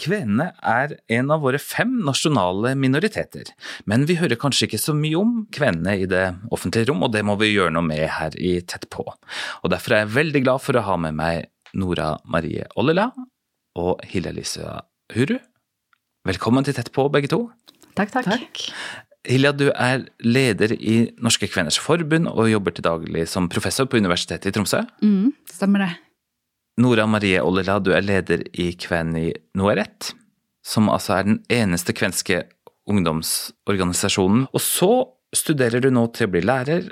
Kvenene er en av våre fem nasjonale minoriteter, men vi hører kanskje ikke så mye om kvenene i det offentlige rom, og det må vi gjøre noe med her i Tett på. Og Derfor er jeg veldig glad for å ha med meg Nora Marie Ollela og Hilde Elise Huru. Velkommen til Tett på, begge to. Takk, takk. Hilja, du er leder i Norske Kveners Forbund og jobber til daglig som professor på Universitetet i Tromsø. Mm, stemmer det. Nora Marie Ollila, du er leder i Kveni Noeret, som altså er den eneste kvenske ungdomsorganisasjonen. Og så studerer du nå til å bli lærer,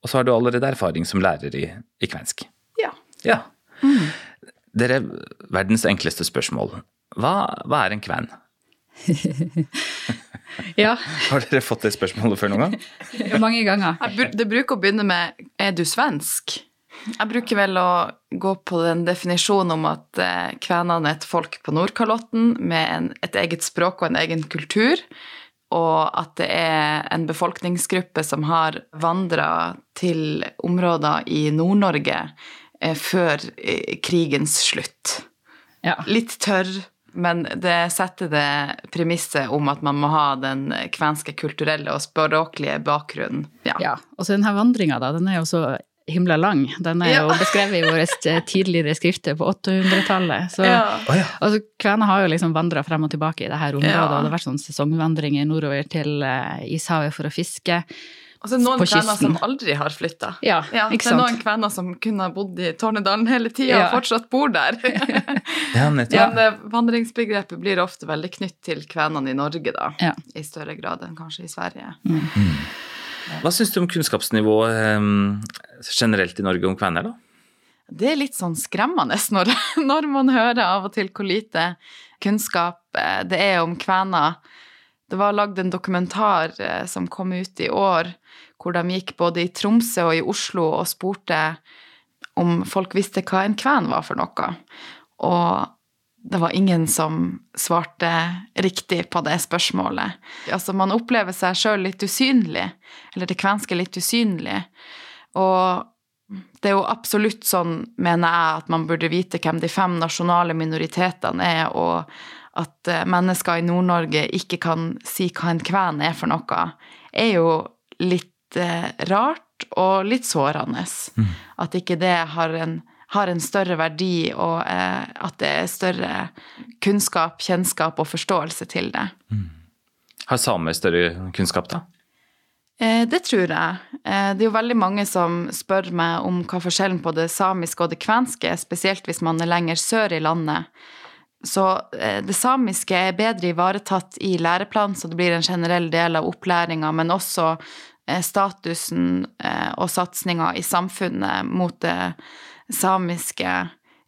og så har du allerede erfaring som lærer i, i kvensk. Ja. ja. Mm. Dere, verdens enkleste spørsmål. Hva, hva er en kven? ja. Har dere fått det spørsmålet før noen gang? Mange ganger. Det bruker å begynne med 'er du svensk'? Jeg bruker vel å gå på den definisjonen om at eh, kvenene er et folk på Nordkalotten med en, et eget språk og en egen kultur, og at det er en befolkningsgruppe som har vandra til områder i Nord-Norge eh, før eh, krigens slutt. Ja. Litt tørr, men det setter det premisset om at man må ha den kvenske kulturelle og språklige bakgrunnen. Ja, ja. og så denne vandringa, da, den er jo så himla lang. Den er ja. jo beskrevet i våre tidligere skrifter på 800-tallet. Så ja. altså, kvener har jo liksom vandra frem og tilbake i dette området, ja. og det har vært sånn sesongvandringer nordover til uh, ishavet for å fiske. Altså noen kvener som aldri har flytta. Ja, ja, det er noen kvener som kunne ha bodd i Tornedalen hele tida ja. og fortsatt bor der. ja, Men det, vandringsbegrepet blir ofte veldig knytt til kvenene i Norge, da. I større grad enn kanskje i Sverige. Mm. Hva syns du om kunnskapsnivået um, generelt i Norge om kvener, da? Det er litt sånn skremmende når, når, man hører av og til hvor lite kunnskap eh, det er om kvener. Det var lagd en dokumentar eh, som kom ut i år, hvor de gikk både i Tromsø og i Oslo og spurte om folk visste hva en kven var for noe. Og det var ingen som svarte riktig på det spørsmålet. Altså, man opplever seg sjøl litt usynlig, eller det kvenske litt usynlig. Og det er jo absolutt sånn, mener jeg, at man burde vite hvem de fem nasjonale minoritetene er, og at eh, mennesker i Nord-Norge ikke kan si hva en kven er for noe, er jo litt eh, rart og litt sårende. Mm. At ikke det har en har en større verdi, og eh, at det er større kunnskap, kjennskap og forståelse til det. Mm. Har samer større kunnskap, da? Eh, det tror jeg. Eh, det er jo veldig mange som spør meg om hva forskjellen på det samiske og det kvenske er, spesielt hvis man er lenger sør i landet. Så det samiske er bedre ivaretatt i læreplanen, så det blir en generell del av opplæringa, men også statusen og satsinga i samfunnet mot det samiske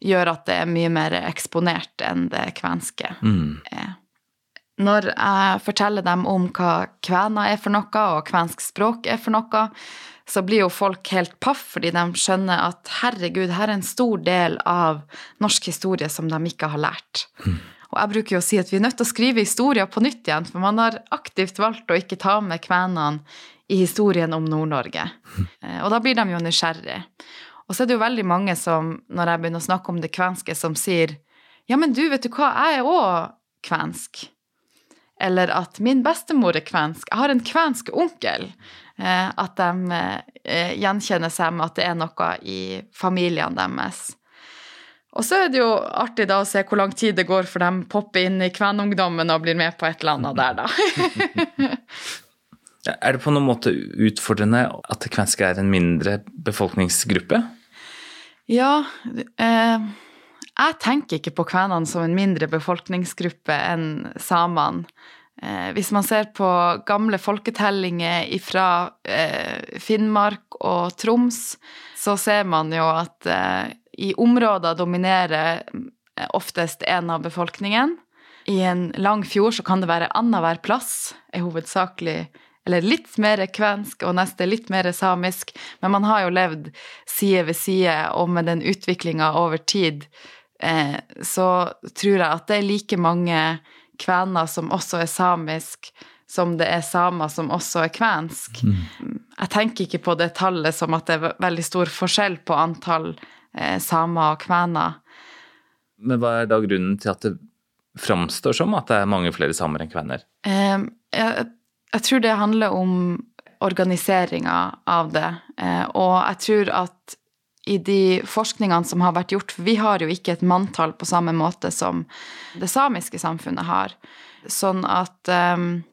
gjør at det er mye mer eksponert enn det kvenske mm. er. Når jeg forteller dem om hva kvener er for noe, og kvensk språk er for noe, så blir jo folk helt paff fordi de skjønner at herregud, her er en stor del av norsk historie som de ikke har lært. Mm. Og jeg bruker jo å si at vi er nødt til å skrive historier på nytt igjen, for man har aktivt valgt å ikke ta med kvenene i historien om Nord-Norge. Mm. Og da blir de jo nysgjerrige. Og så er det jo veldig mange som, når jeg begynner å snakke om det kvenske, som sier ja, men du, vet du hva, jeg er òg kvensk. Eller at min bestemor er kvensk. Jeg har en kvensk onkel. Eh, at de eh, gjenkjenner seg med at det er noe i familiene deres. Og så er det jo artig da å se hvor lang tid det går for de popper inn i kvenungdommen og blir med på et eller annet der, da. Er det på noen måte utfordrende at det kvenske er en mindre befolkningsgruppe? Ja, eh, jeg tenker ikke på kvenene som en mindre befolkningsgruppe enn samene. Eh, hvis man ser på gamle folketellinger fra eh, Finnmark og Troms, så ser man jo at eh, i områder dominerer eh, oftest en av befolkningen. I en lang fjord så kan det være annenhver plass er hovedsakelig eller litt mer kvensk og neste litt mer samisk, men man har jo levd side ved side, og med den utviklinga over tid, eh, så tror jeg at det er like mange kvener som også er samisk, som det er samer som også er kvensk. Mm. Jeg tenker ikke på det tallet som at det er veldig stor forskjell på antall eh, samer og kvener. Men hva er da grunnen til at det framstår som at det er mange flere samer enn kvener? Um, jeg, jeg, tror det handler om organiseringa av det. Uh, og jeg tror at i de forskningene som har vært gjort, for vi har jo ikke et manntall på samme måte som det samiske samfunnet har, sånn at um,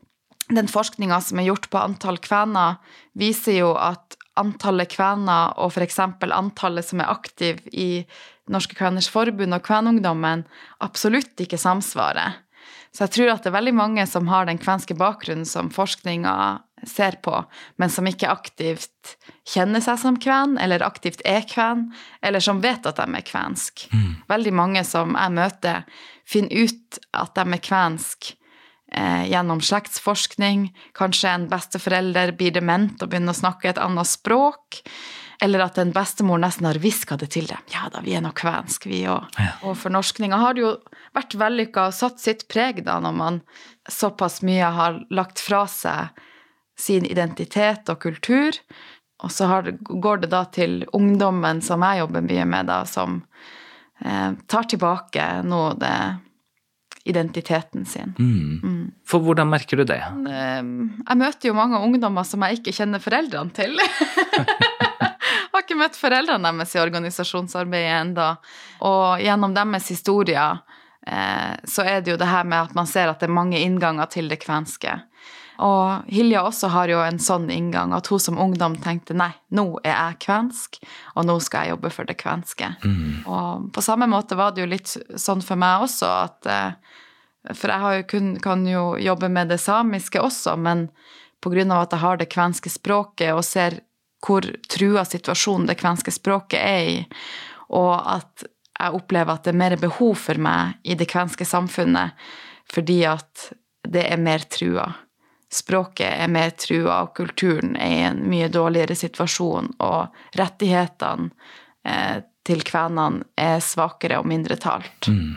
den forskninga som er gjort på antall kvener, viser jo at antallet kvener og f.eks. antallet som er aktiv i Norske Kveners Forbund og Kvenungdommen, absolutt ikke samsvarer. Så jeg tror at det er veldig mange som har den kvenske bakgrunnen som forskninga ser på, men som ikke aktivt kjenner seg som kven, eller aktivt er kven, eller som vet at de er kvensk. Mm. Veldig mange som jeg møter, finner ut at de er kvensk eh, gjennom slektsforskning. Kanskje en besteforelder blir dement og begynner å snakke et annet språk. Eller at en bestemor nesten har hviska det til dem. Ja da, vi er nå kvensk, vi òg. Ja. Og fornorskninga har jo vært vellykka og satt sitt preg da, når man såpass mye har lagt fra seg sin identitet og kultur. Og så har, går det da til ungdommen som jeg jobber mye med, da, som eh, tar tilbake noe det identiteten sin. Mm. Mm. For hvordan merker du det? Jeg møter jo mange ungdommer som jeg ikke kjenner foreldrene til. møtt foreldrene deres i organisasjonsarbeidet enda. Og gjennom deres historier eh, så er det jo det her med at man ser at det er mange innganger til det kvenske. Og Hilja også har jo en sånn inngang, at hun som ungdom tenkte nei, nå er jeg kvensk, og nå skal jeg jobbe for det kvenske. Mm. Og på samme måte var det jo litt sånn for meg også at eh, For jeg jo kun, kan jo jobbe med det samiske også, men av at jeg har det kvenske språket og ser hvor trua situasjonen det kvenske språket er i, og at jeg opplever at det er mer behov for meg i det kvenske samfunnet fordi at det er mer trua språket er mer trua, og kulturen er i en mye dårligere situasjon, og rettighetene eh, til kvenene er svakere og mindre talt. Mm.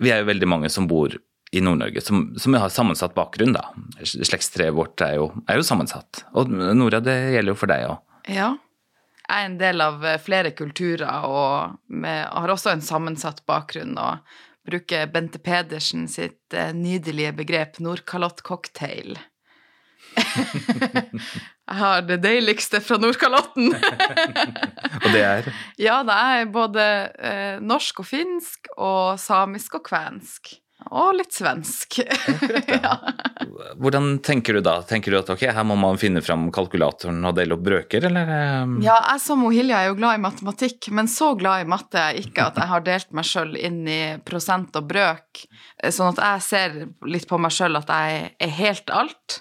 Vi er jo veldig mange som bor i Nord-Norge som, som, har sammensatt bakgrunn, da. Slektstreet vårt er jo, er jo, sammensatt. Og Nora, det gjelder jo for deg òg. Ja. Jeg er en del av eh, flere kulturer og med, har også en sammensatt bakgrunn. og bruker Bente Pedersen sitt eh, nydelige begrep Nordkalott-cocktail. jeg har det deiligste fra Nordkalotten. og det er? Ja, det er både eh, norsk og finsk og samisk og kvensk. Og litt svensk. ja. Hvordan tenker du da? Tenker du at ok, her må man finne fram kalkulatoren og dele opp brøker, eller? Eh? Ja, jeg som Hilja er jo glad i matematikk, men så glad i matte er jeg ikke at jeg har delt meg sjøl inn i prosent og brøk. Sånn at jeg ser litt på meg sjøl at jeg er helt alt.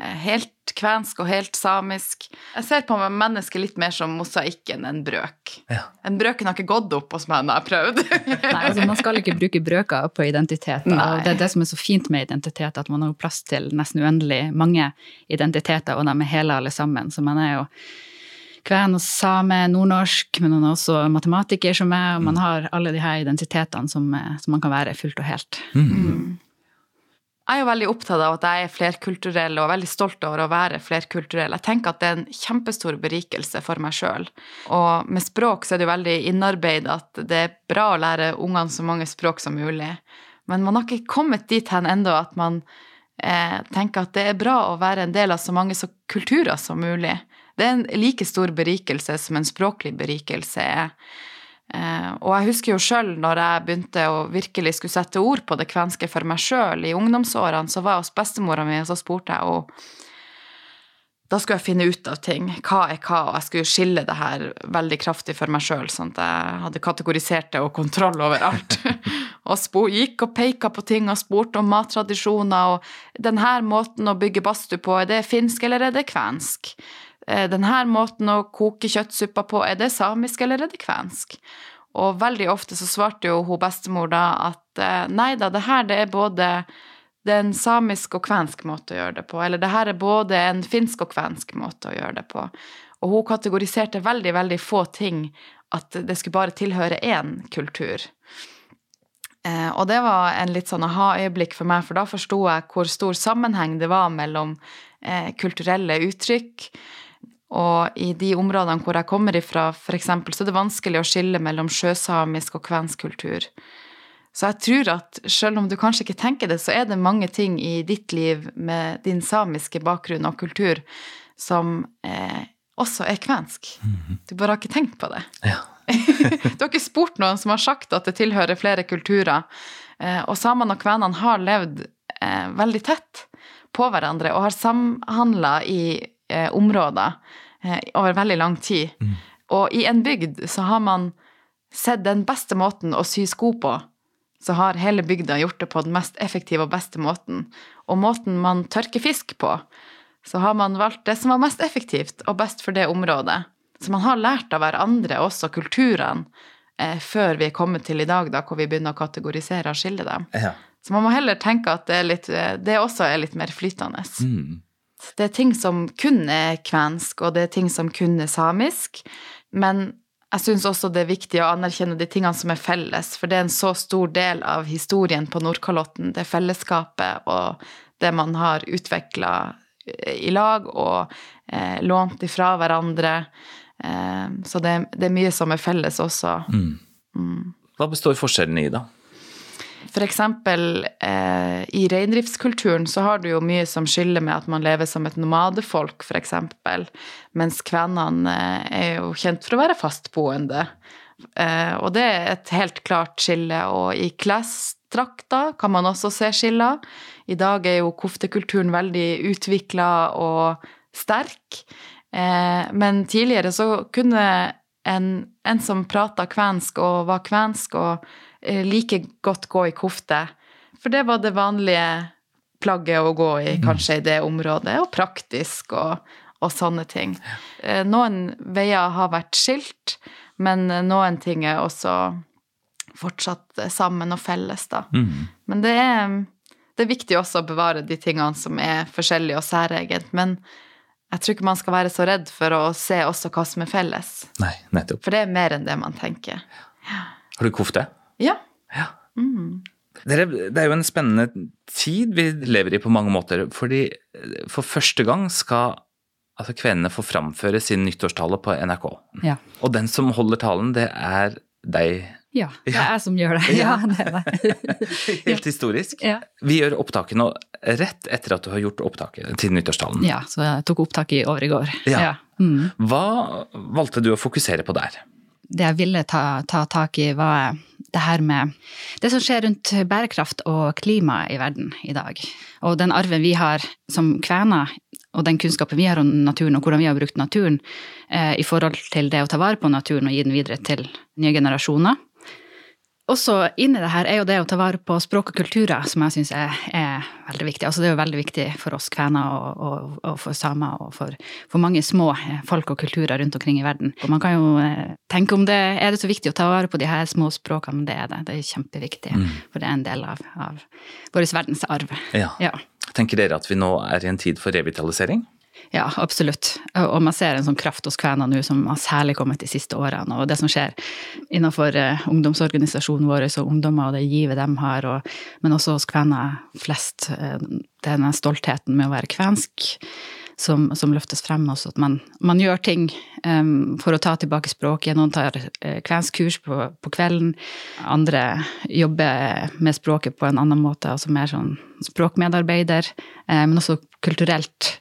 Eh, helt kvensk og helt samisk. Jeg ser på meg mennesket litt mer som mosaikk enn en brøk. Ja. En brøken har ikke gått opp hos meg når jeg har prøvd. Nei, altså Man skal ikke bruke brøker på identitet. Og det er det som er så fint med identitet, at man har plass til nesten uendelig mange identiteter, og de er hele alle sammen. Så man er jo kven og same, nordnorsk, men man er også matematiker som meg, og man mm. har alle de her identitetene som, eh, som man kan være fullt og helt. Mm. Jeg er jo veldig opptatt av at jeg er flerkulturell og veldig stolt over å være flerkulturell. Jeg tenker at det er en kjempestor berikelse for meg sjøl. Og med språk så er det jo veldig innarbeid at det er bra å lære ungene så mange språk som mulig. Men man har ikke kommet dit hen ennå at man eh, tenker at det er bra å være en del av så mange så kulturer som mulig. Det er en like stor berikelse som en språklig berikelse er. Eh, og jeg husker jo sjøl når jeg begynte å virkelig skulle sette ord på det kvenske for meg sjøl i ungdomsårene, så var jeg hos bestemora mi, og så spurte jeg henne da skulle jeg finne ut av ting. Hva er hva? Og jeg skulle skille det her veldig kraftig for meg sjøl, sånn at jeg hadde kategorisert det og kontroll over alt. og gikk og peka på ting og spurte om mattradisjoner og denne måten å bygge badstue på, er det finsk eller er det kvensk? Eh, denne måten å koke kjøttsuppa på, er det samisk eller er det kvensk? Og veldig ofte så svarte jo hun bestemor da at eh, nei da, det her det er både det er en samisk og kvensk måte å gjøre det på, eller det her er både en finsk og kvensk måte å gjøre det på. Og hun kategoriserte veldig, veldig få ting, at det skulle bare tilhøre én kultur. Eh, og det var en litt sånn aha-øyeblikk for meg, for da forsto jeg hvor stor sammenheng det var mellom kulturelle uttrykk, og i de områdene hvor jeg kommer ifra, f.eks., så er det vanskelig å skille mellom sjøsamisk og kvensk kultur. Så jeg tror at selv om du kanskje ikke tenker det, så er det mange ting i ditt liv med din samiske bakgrunn og kultur som eh, også er kvensk. Mhm. Du bare har ikke tenkt på det. Ja. du har ikke spurt noen som har sagt at det tilhører flere kulturer. Eh, og samene og kvenene har levd eh, veldig tett på hverandre og har samhandla i eh, områder eh, over veldig lang tid. Mm. Og i en bygd så har man sett den beste måten å sy sko på så har hele bygda gjort det på den mest effektive og beste måten. Og måten man tørker fisk på, så har man valgt det som var mest effektivt og best for det området. Så man har lært av hverandre, også kulturene, eh, før vi er kommet til i dag, da, hvor vi begynner å kategorisere og skille dem. Ja. Så man må heller tenke at det, er litt, eh, det også er litt mer flytende. Mm. Det er ting som kun er kvensk, og det er ting som kun er samisk. Men jeg syns også det er viktig å anerkjenne de tingene som er felles, for det er en så stor del av historien på Nordkalotten, det fellesskapet og det man har utvikla i lag og eh, lånt ifra hverandre. Eh, så det, det, er mye som er felles også. Mm. Mm. Hva består forskjellene i, da? F.eks. Eh, i reindriftskulturen så har du jo mye som skiller med at man lever som et nomadefolk, f.eks. Mens kvenene eh, er jo kjent for å være fastboende. Eh, og det er et helt klart skille. Og i klesdrakta kan man også se skiller. I dag er jo koftekulturen veldig utvikla og sterk. Eh, men tidligere så kunne en, en som prata kvensk og var kvensk og Eh, like godt gå i kofte. For det var det vanlige plagget å gå i mm. kanskje i det området, og praktisk og, og sånne ting. Eh, noen veier har vært skilt, men noen ting er også fortsatt sammen og felles, da. Mm. Men det er, det er viktig også å bevare de tingene som er forskjellige og særegent. Men jeg tror ikke man skal være så redd for å se også hva som er felles. Nei, nettopp. For det er mer enn det man tenker. Ja. Har du kofte? Ja. ja. Mm. Det er jo en spennende tid vi lever i på mange måter. fordi for første gang skal altså kvenene få framføre sin nyttårstale på NRK. Ja. Og den som holder talen, det er deg. Ja, det er jeg som gjør det. Ja, det er det. Helt historisk. Ja. Vi gjør opptaket nå rett etter at du har gjort opptaket til nyttårstalen. Ja, så jeg tok opptak i år i går. Ja. Mm. Hva valgte du å fokusere på der? Det jeg ville ta, ta tak i, var det her med det som skjer rundt bærekraft og klima i verden i dag. Og den arven vi har som kvener, og den kunnskapen vi har om naturen, og hvordan vi har brukt naturen eh, i forhold til det å ta vare på naturen og gi den videre til nye generasjoner også inni det her er jo det å ta vare på språk og kulturer, som jeg syns er, er, veldig viktig. Altså det er jo veldig viktig for oss kvener og, og, og for samer og for, for, mange små folk og kulturer rundt omkring i verden. Og man kan jo eh, tenke om det er det så viktig å ta vare på de her små språkene, men det er det. Det er kjempeviktig, mm. for det er en del av, av vår verdensarv. Ja. ja. Tenker dere at vi nå er i en tid for revitalisering? Ja, absolutt. Og man ser en sånn kraft hos kvener nå som har særlig kommet de siste årene. Og det som skjer innenfor uh, ungdomsorganisasjonen vår og ungdommer og det givet de har, og, men også hos kvener flest, uh, denne stoltheten med å være kvensk. Som, som, løftes frem også. At man, man gjør ting um, for å ta tilbake språket. Noen tar kvenskurs på, på, kvelden. Andre jobber med språket på en annen måte, altså mer sånn språkmedarbeider. Men også kulturelt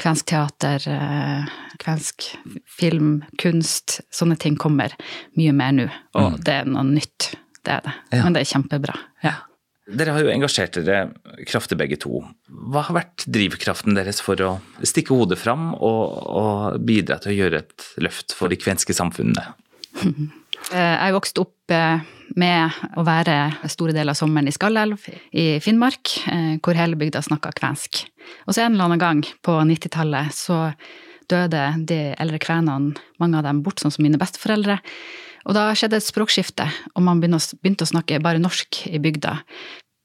kvensk teater, eh, kvensk film, kunst. Sånne ting kommer mye mer nå, og mm. det er noe nytt. Det er det. Ja. Men det er kjempebra. Ja. Dere har jo engasjert dere kraftig begge to. Hva har vært drivkraften deres for å stikke hodet fram og, og bidra til å gjøre et løft for de kvenske samfunnene? Eh, jeg vokste opp eh, med å være store deler av sommeren i Skallelv i Finnmark, hvor hele bygda snakka kvensk. Og så en eller annen gang på 90-tallet så døde de eldre kvenene, mange av dem bort, sånn som mine besteforeldre. Og da skjedde et språkskifte, og man begynte å snakke bare norsk i bygda.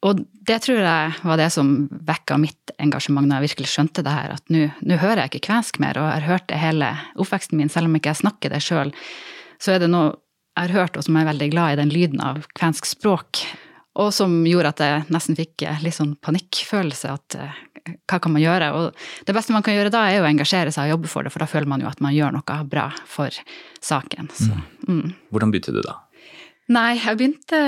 Og det tror jeg var det som vekka mitt engasjement når jeg virkelig skjønte det her, at nå hører jeg ikke kvensk mer, og jeg har hørt det hele oppveksten min, selv om ikke jeg snakker det sjøl, så er det noe har hørt, og som er veldig glad i, den lyden av kvensk språk. Og som gjorde at jeg nesten fikk litt sånn panikkfølelse. At hva kan man gjøre? Og det beste man kan gjøre da, er å engasjere seg og jobbe for det, for da føler man jo at man gjør noe bra for saken. Så, mm. Mm. Hvordan begynte du da? Nei, jeg begynte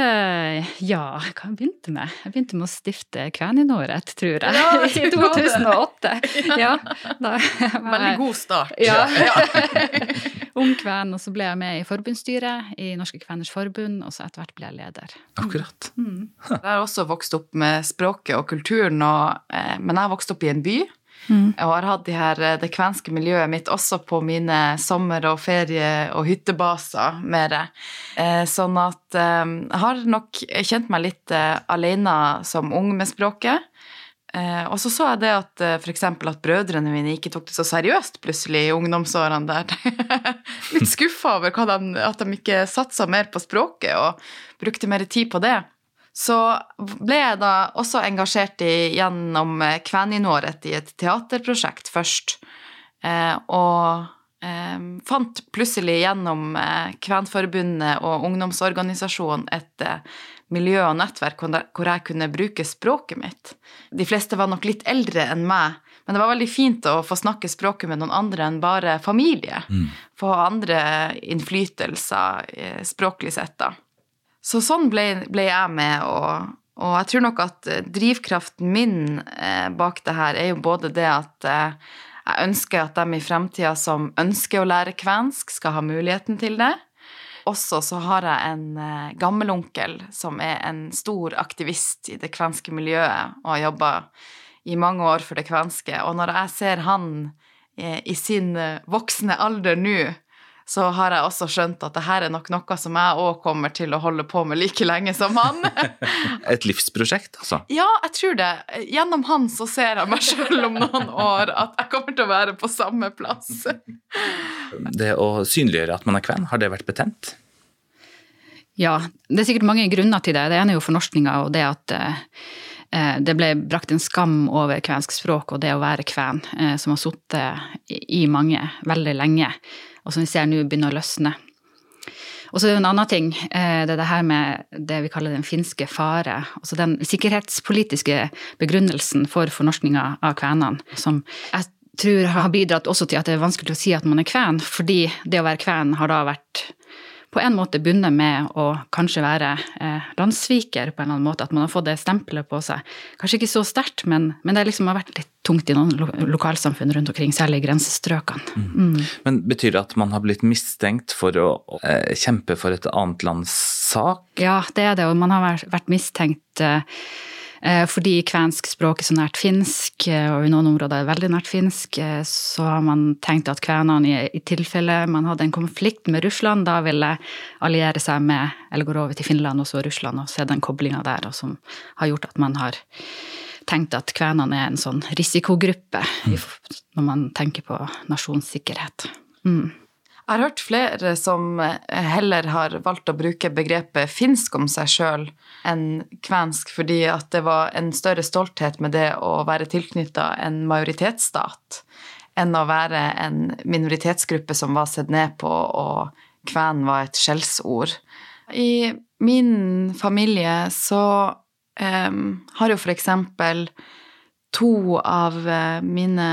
Ja, hva jeg begynte med? Jeg begynte med å stifte Kvæninåret, tror jeg. Ja, I 2008. Ja, da, Veldig god start. Ja. Ung kven, og så ble jeg med i forbundsstyret i Norske Kveners Forbund, og så etter hvert ble jeg leder. Akkurat. Mm. Jeg har også vokst opp med språket og kulturen, og, eh, men jeg har vokst opp i en by. Mm. Og har hatt de her, eh, det kvenske miljøet mitt også på mine sommer- og ferie- og hyttebaser mer. Eh, sånn at eh, jeg har nok kjent meg litt alene som ung med språket. og så så jeg det at f.eks. at brødrene mine ikke tok det så seriøst plutselig i ungdomsårene der. litt skuffa over de, at de ikke satsa mer på språket og brukte mer tid på det. Så ble jeg da også engasjert i, gjennom eh, Kvæninåret i et teaterprosjekt først. Eh, og eh, fant plutselig gjennom eh, Kvenforbundet og ungdomsorganisasjonen et eh, miljø og nettverk hvor jeg kunne bruke språket mitt. De fleste var nok litt eldre enn meg, men det var veldig fint å få snakke språket med noen andre enn bare familie. Mm. Få andre innflytelser eh, språklig sett, da. Så sånn ble, ble jeg med, og, og, jeg tror nok at eh, drivkraften min eh, bak det her er jo både det at eh, jeg ønsker at de i fremtida som ønsker å lære kvensk, skal ha muligheten til det. Også så har jeg en eh, gammelonkel som er en stor aktivist i det kvenske miljøet og har jobba i mange år for det kvenske. Og når jeg ser han eh, i sin voksne alder nå så har jeg også skjønt at det her er nok noe som jeg òg kommer til å holde på med like lenge som han. Et livsprosjekt, altså? Ja, jeg tror det. Gjennom han så ser jeg meg sjøl om noen år at jeg kommer til å være på samme plass. Det å synliggjøre at man er kven, har det vært betent? Ja, det er sikkert mange grunner til det. Det ene er jo fornorskninga og det at eh, det ble brakt en skam over kvensk språk og det å være kven, eh, som har sittet i mange veldig lenge og som vi ser nå begynner å løsne. Og så er det en annen ting. Eh, det er det her med det vi kaller den finske fare. Altså den sikkerhetspolitiske begrunnelsen for fornorskninga av kvenene, som jeg tror har bidratt også til at det er vanskelig å si at man er kven, fordi det å være kven har da vært på en måte bundet med å kanskje være eh, landssviker på en eller annen måte, at man har fått det stempelet på seg. Kanskje ikke så sterkt, men, men det liksom har vært litt tungt i noen lo lokalsamfunn rundt omkring, særlig i grensestrøkene. Mm. Mm. Men betyr det at man har blitt mistenkt for å eh, kjempe for et annet lands sak? Ja, det er det, og man har vært mistenkt eh, Eh, fordi kvensk språk er så nært finsk, eh, og i noen områder er det veldig nært finsk, eh, så har man tenkt at kvenene i tilfelle man hadde en konflikt med Russland, da ville alliere seg med, eller gå over til Finland og så Russland, og se den koblinga der, og som har gjort at man har tenkt at kvenene er en sånn risikogruppe mm. når man tenker på nasjonssikkerhet. Mm. Jeg har hørt flere som heller har valgt å bruke begrepet finsk om seg sjøl enn kvensk, fordi at det var en større stolthet med det å være tilknytta en majoritetsstat enn å være en minoritetsgruppe som var sett ned på, og kven var et skjellsord. I min familie så um, har jo for eksempel to av eh, mine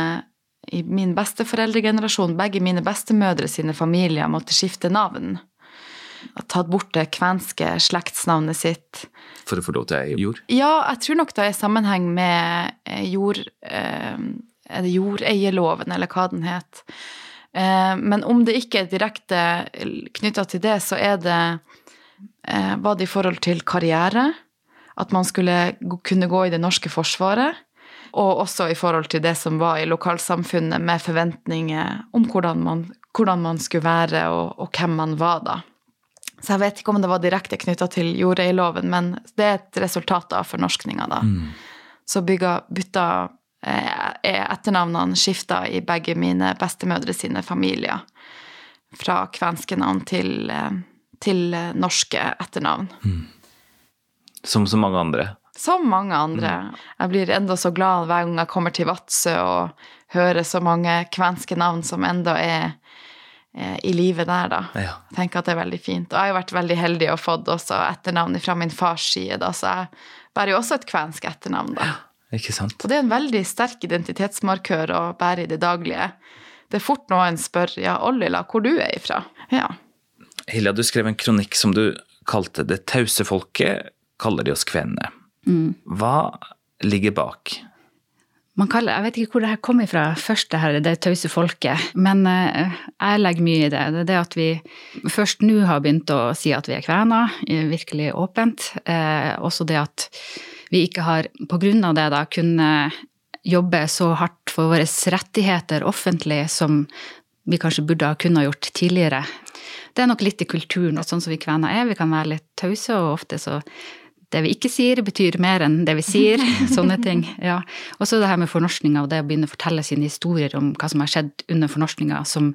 i min besteforeldregenerasjon, begge mine bestemødre sine familier måtte skifte navn. Tatt bort det kvenske slektsnavnet sitt. For å få lov til jord? Ja, jeg tror nok det er sammenheng med eh, jord... Eh, er jordeierloven, eller hva den het? Eh, men om det ikke er direkte knytta til det, så er det Var det i forhold til karriere? At man skulle kunne gå i det norske forsvaret? Og også i forhold til det som var i lokalsamfunnet, med forventninger om hvordan man, hvordan man skulle være, og, og, hvem man var da. Så jeg vet ikke om det var direkte knytta til jordeiloven, men det er et resultat av fornorskninga, da. Mm. Så bygga, bytta eh, etternavnene skifta i begge mine bestemødre sine familier. Fra kvenske navn til, eh, til norske etternavn. Mm. Som så mange andre? Som mange andre. Mm. Jeg blir enda så glad hver gang jeg kommer til Vadsø og hører så mange kvenske navn som enda er eh, i livet der, da. Ja. Jeg tenker at det er veldig fint. Og jeg har jo vært veldig heldig og fått også etternavn fra min fars side, da, så jeg bærer jo også et kvensk etternavn, da. Ja, ikke sant. Og det er en veldig sterk identitetsmarkør å bære i det daglige. Det er fort noen spør ja, Ollila, hvor du er ifra. Ja. Hilja, du skrev en kronikk som du kalte det tause folket, kaller de oss kvenene. Mm. Hva ligger bak? Kaller, jeg vet ikke hvor det her kommer fra, først, det her, det tause folket. Men uh, jeg legger mye i det. Det er det at vi først nå har begynt å si at vi er kvener, virkelig åpent. Eh, også det at vi ikke har, på grunn av det, da, kunnet jobbe så hardt for våre rettigheter offentlig som vi kanskje burde ha kunnet gjort tidligere. Det er nok litt i kulturen og sånn som vi kvener er. Vi kan være litt tause, og ofte så det vi ikke sier, betyr mer enn det vi sier. Sånne ting. ja. Og så det her med fornorskninga og det å begynne å fortelle sine historier om hva som har skjedd under fornorskninga, som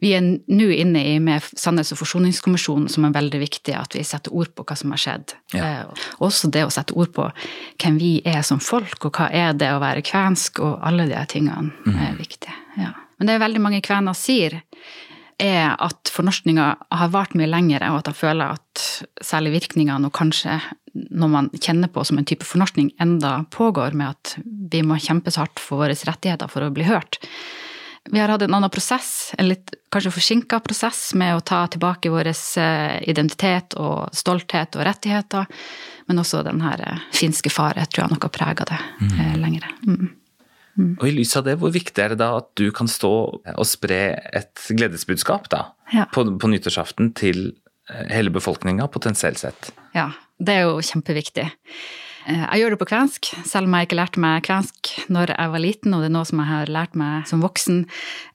vi er nå inne i med Sannhets- og forsoningskommisjonen, som er veldig viktig at vi setter ord på hva som har skjedd. Ja. Eh, også det å sette ord på hvem vi er som folk, og hva er det å være kvensk, og alle de tingene mm. er viktige. Ja. Men det er veldig mange kvener sier, er at fornorskninga har vart mye lenger, og at jeg føler at særlig virkningene, og kanskje når man kjenner på som en type fornorskning, enda pågår med at vi må kjempe så hardt for våre rettigheter for å bli hørt. Vi har hatt en annen prosess, en litt kanskje forsinka prosess, med å ta tilbake vår eh, identitet og stolthet og rettigheter. Men også den her eh, finske fare tror jeg nok har prega det mm. Eh, lenger. Mm. Mm. Og i lys av det, hvor viktig er det da at du kan stå og spre et gledesbudskap da, ja. på, på nyttårsaften til hele befolkninga, potensielt sett? Ja, det er jo kjempeviktig. Eh, jeg gjør det på kvensk, selv om jeg ikke lærte meg kvensk når jeg var liten, og det er noe som jeg har lært meg som voksen.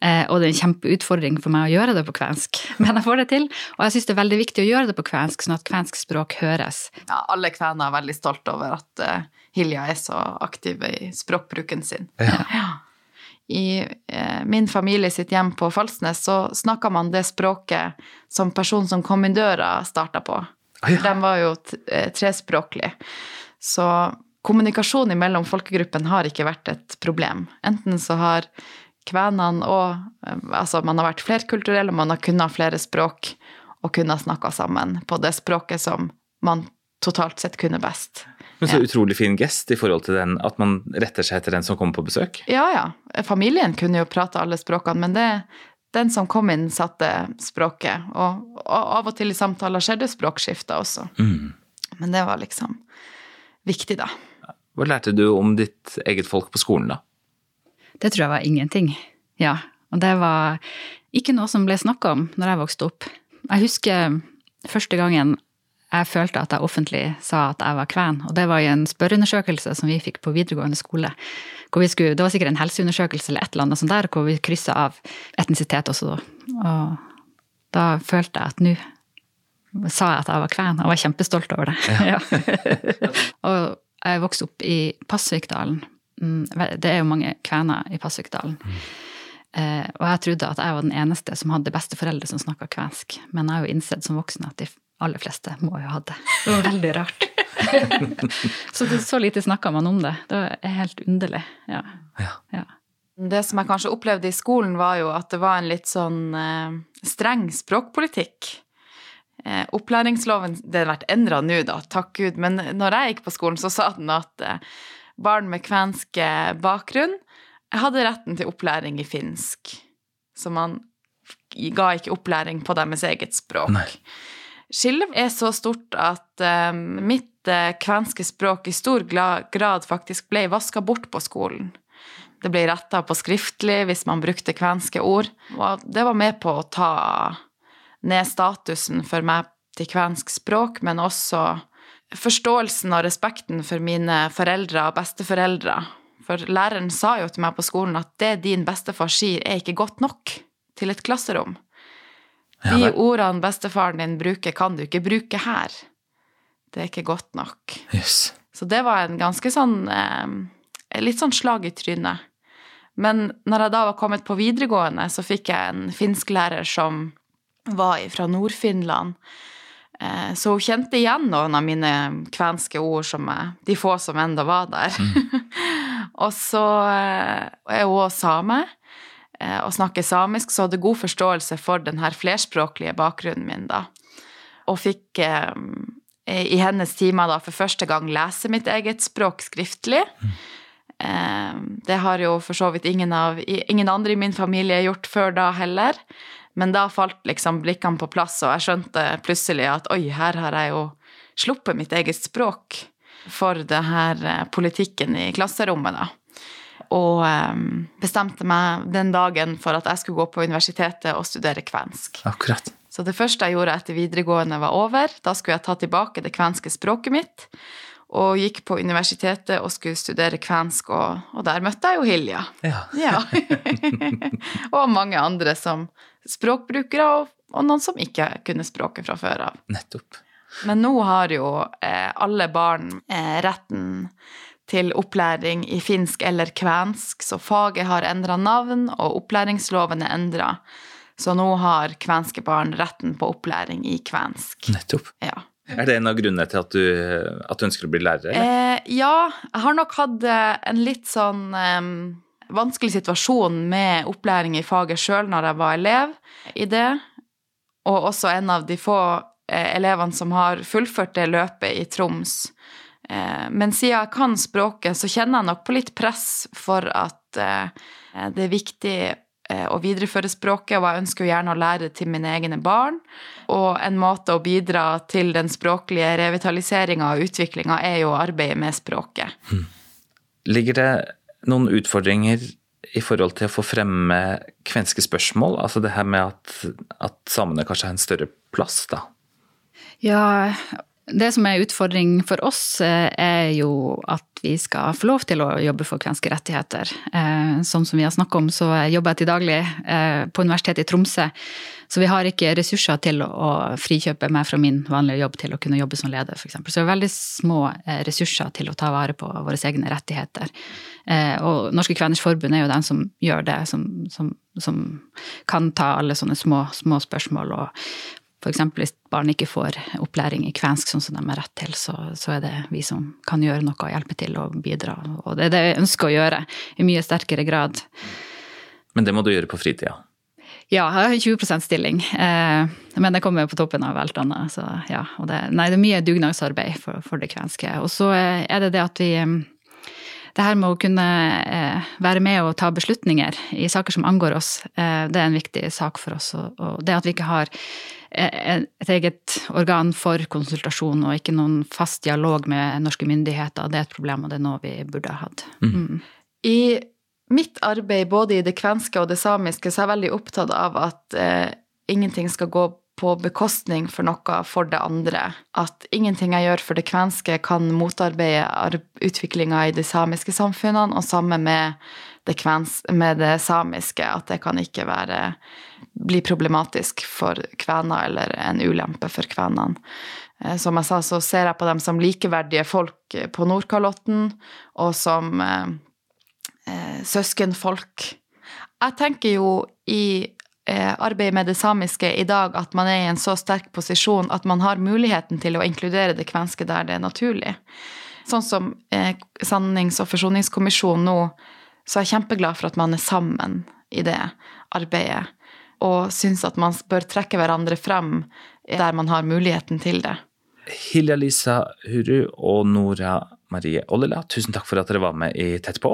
Eh, og det er en kjempeutfordring for meg å gjøre det på kvensk, men jeg får det til. Og jeg syns det er veldig viktig å gjøre det på kvensk, sånn at kvensk språk høres. Ja, alle kvener er veldig stolte over at uh, Hilja er så aktiv i språkbruken sin. Ja. ja. I eh, min familie sitt hjem på Falsnes så snakka man det språket som personen som kom inn døra, starta på. Ah, ja. De var jo trespråklige. Så kommunikasjon mellom folkegruppen har ikke vært et problem. Enten så har kvenene og Altså, man har vært flerkulturell, og man har kunnet flere språk og kunnet snakke sammen på det språket som man totalt sett kunne best. Men så utrolig fin gest i forhold til den, at man retter seg etter den som kommer på besøk. Ja, ja. Familien kunne jo prate alle språkene, men det den som kom inn, satte språket. Og, og av og til i samtaler skjedde språkskifter også. Mm. Men det var liksom viktig, da. Hva lærte du om ditt eget folk på skolen, da? Det tror jeg var ingenting. Ja. Og det var ikke noe som ble snakka om når jeg vokste opp. Jeg husker første gangen jeg følte at jeg offentlig sa at jeg var kven, og det var i en spørreundersøkelse som vi fikk på videregående skole. Skulle, det var sikkert en helseundersøkelse eller et eller annet sånt der, hvor vi kryssa av etnisitet også. Og da følte jeg at nå sa jeg at jeg var kven, og var kjempestolt over det. Ja. og jeg vokste opp i Pasvikdalen. Mm, det er jo mange kvener i Pasvikdalen. Mm. Eh, og jeg trodde at jeg var den eneste som hadde besteforeldre som snakka kvensk. Men jeg har jo innsett som voksen at de aller fleste må jo ha det. Det var veldig rart. så, det, så lite snakka man om det. Det er helt underlig. Ja. ja. ja. Det som jeg kanskje opplevde i skolen, var jo at det var en litt sånn eh, streng språkpolitikk. Eh, opplæringsloven det har vært endra nå, da, takk Gud, men når jeg gikk på skolen, så sa den at eh, barn med kvensk bakgrunn hadde retten til opplæring i finsk. Så man ga ikke opplæring på deres eget språk. Nei. Skillet er så stort at eh, mitt uh, kvenske språk i stor grad faktisk ble vaska bort på skolen. Det ble retta på skriftlig hvis man brukte kvenske ord, og det var med på å ta ned statusen for meg til kvensk språk, men også forståelsen og respekten for mine foreldre og besteforeldre. For læreren sa jo til meg på skolen at det din bestefar sier, er ikke godt nok til et klasserom. De ordene bestefaren din bruker, kan du ikke bruke her. Det er ikke godt nok. Yes. Så det var en ganske sånn eh, Litt sånn slag i trynet. Men når jeg da var kommet på videregående, så fikk jeg en finsklærer som var fra Nord-Finland. Eh, så hun kjente igjen noen av mine kvenske ord, som jeg, de få som enda var der. Mm. og så eh, er hun også same eh, og snakker samisk, så hadde god forståelse for den her flerspråklige bakgrunnen min, da. Og fikk i hennes timer da for første gang lese mitt eget språk skriftlig. Mm. Det har jo for så vidt ingen, av, ingen andre i min familie gjort før da heller. Men da falt liksom blikkene på plass, og jeg skjønte plutselig at oi, her har jeg jo sluppet mitt eget språk for det her eh, politikken i klasserommet, da. Og um, bestemte meg den dagen for at jeg skulle gå på universitetet og studere kvensk. Akkurat. Så det første jeg gjorde etter videregående var over. Da skulle jeg ta tilbake det kvenske språket mitt. Og gikk på universitetet og skulle studere kvensk, og, og der møtte jeg jo Hilja. Ja. ja. og mange andre som språkbrukere, og, og, noen som ikke kunne språket fra før av. Nettopp. Men nå har jo eh, alle barn eh, retten til opplæring i finsk eller kvensk, så faget har endra navn, og opplæringsloven er endra. Så nå har kvenske barn retten på opplæring i kvensk. Nettopp. Ja. Er det en av grunnene til at du, at du ønsker å bli lærer? Eh, ja, jeg har nok hatt eh, en litt sånn um, vanskelig situasjon med opplæring i faget sjøl når jeg var elev i det, og også en av de få eh, elevene som har fullført det løpet i Troms. Eh, men siden jeg kan språket, så kjenner jeg nok på litt press for at eh, det er viktig å videreføre språket, og jeg ønsker jo gjerne å lære det til mine egne barn. Og en måte å bidra til den språklige revitaliseringa og utviklinga er jo å arbeide med språket. Hmm. Ligger det noen utfordringer i forhold til å få fremme kvenske spørsmål? Altså det her med at, at samene kanskje har en større plass, da? Ja, det som er utfordring for oss, eh, er jo at vi skal få lov til å jobbe for kvenske rettigheter. Sånn som vi har snakket om, så jobber jeg til daglig eh, på Universitetet i Tromsø. Så vi har ikke ressurser til å frikjøpe meg fra min vanlige jobb til å kunne jobbe som leder, f.eks. Så vi har veldig små ressurser til å ta vare på våre egne rettigheter. Og Norske Kveners Forbund er jo den som gjør det, som, som, som kan ta alle sånne små, små spørsmål og F.eks. hvis barn ikke får opplæring i kvensk sånn som de har rett til, så, så, er det vi som kan gjøre noe og hjelpe til og bidra. Og det er det jeg ønsker å gjøre, i mye sterkere grad. Men det må du gjøre på fritida? Ja, jeg har 20% stilling. Eh, men det kommer på toppen av alt annet. Så ja, det, nei, det er mye dugnadsarbeid for, for det kvenske. Og så er det det at vi det her med å kunne eh, være med og ta beslutninger i saker som angår oss, eh, det er en viktig sak for oss. Og det at vi ikke har eh, et eget organ for konsultasjon og ikke noen fast dialog med norske myndigheter, det er et problem, og det er noe vi burde ha hatt. Mm. mm. I mitt arbeid både i det kvenske og det samiske, så er jeg veldig opptatt av at eh, ingenting skal gå på bekostning for noe for det andre. At ingenting jeg gjør for det kvenske, kan motarbeide utviklinga i de samiske samfunnene, og samme med det, kvens, med det samiske. At det kan ikke være, bli problematisk for kvener eller en ulempe for kvenene. Eh, som jeg sa, så ser jeg på dem som likeverdige folk på Nordkalotten, og som eh, eh søskenfolk. Jeg tenker jo i arbeidet med det samiske i dag at man er i en så sterk posisjon at man har muligheten til å inkludere det kvenske der det er naturlig. Sånn som eh, Sannings- og forsoningskommisjonen nå, så er jeg kjempeglad for at man er sammen i det arbeidet. Og syns at man bør trekke hverandre frem der man har muligheten til det. Hilja Lisa Huru og Nora Marie Ollela, tusen takk for at dere var med i Tett på.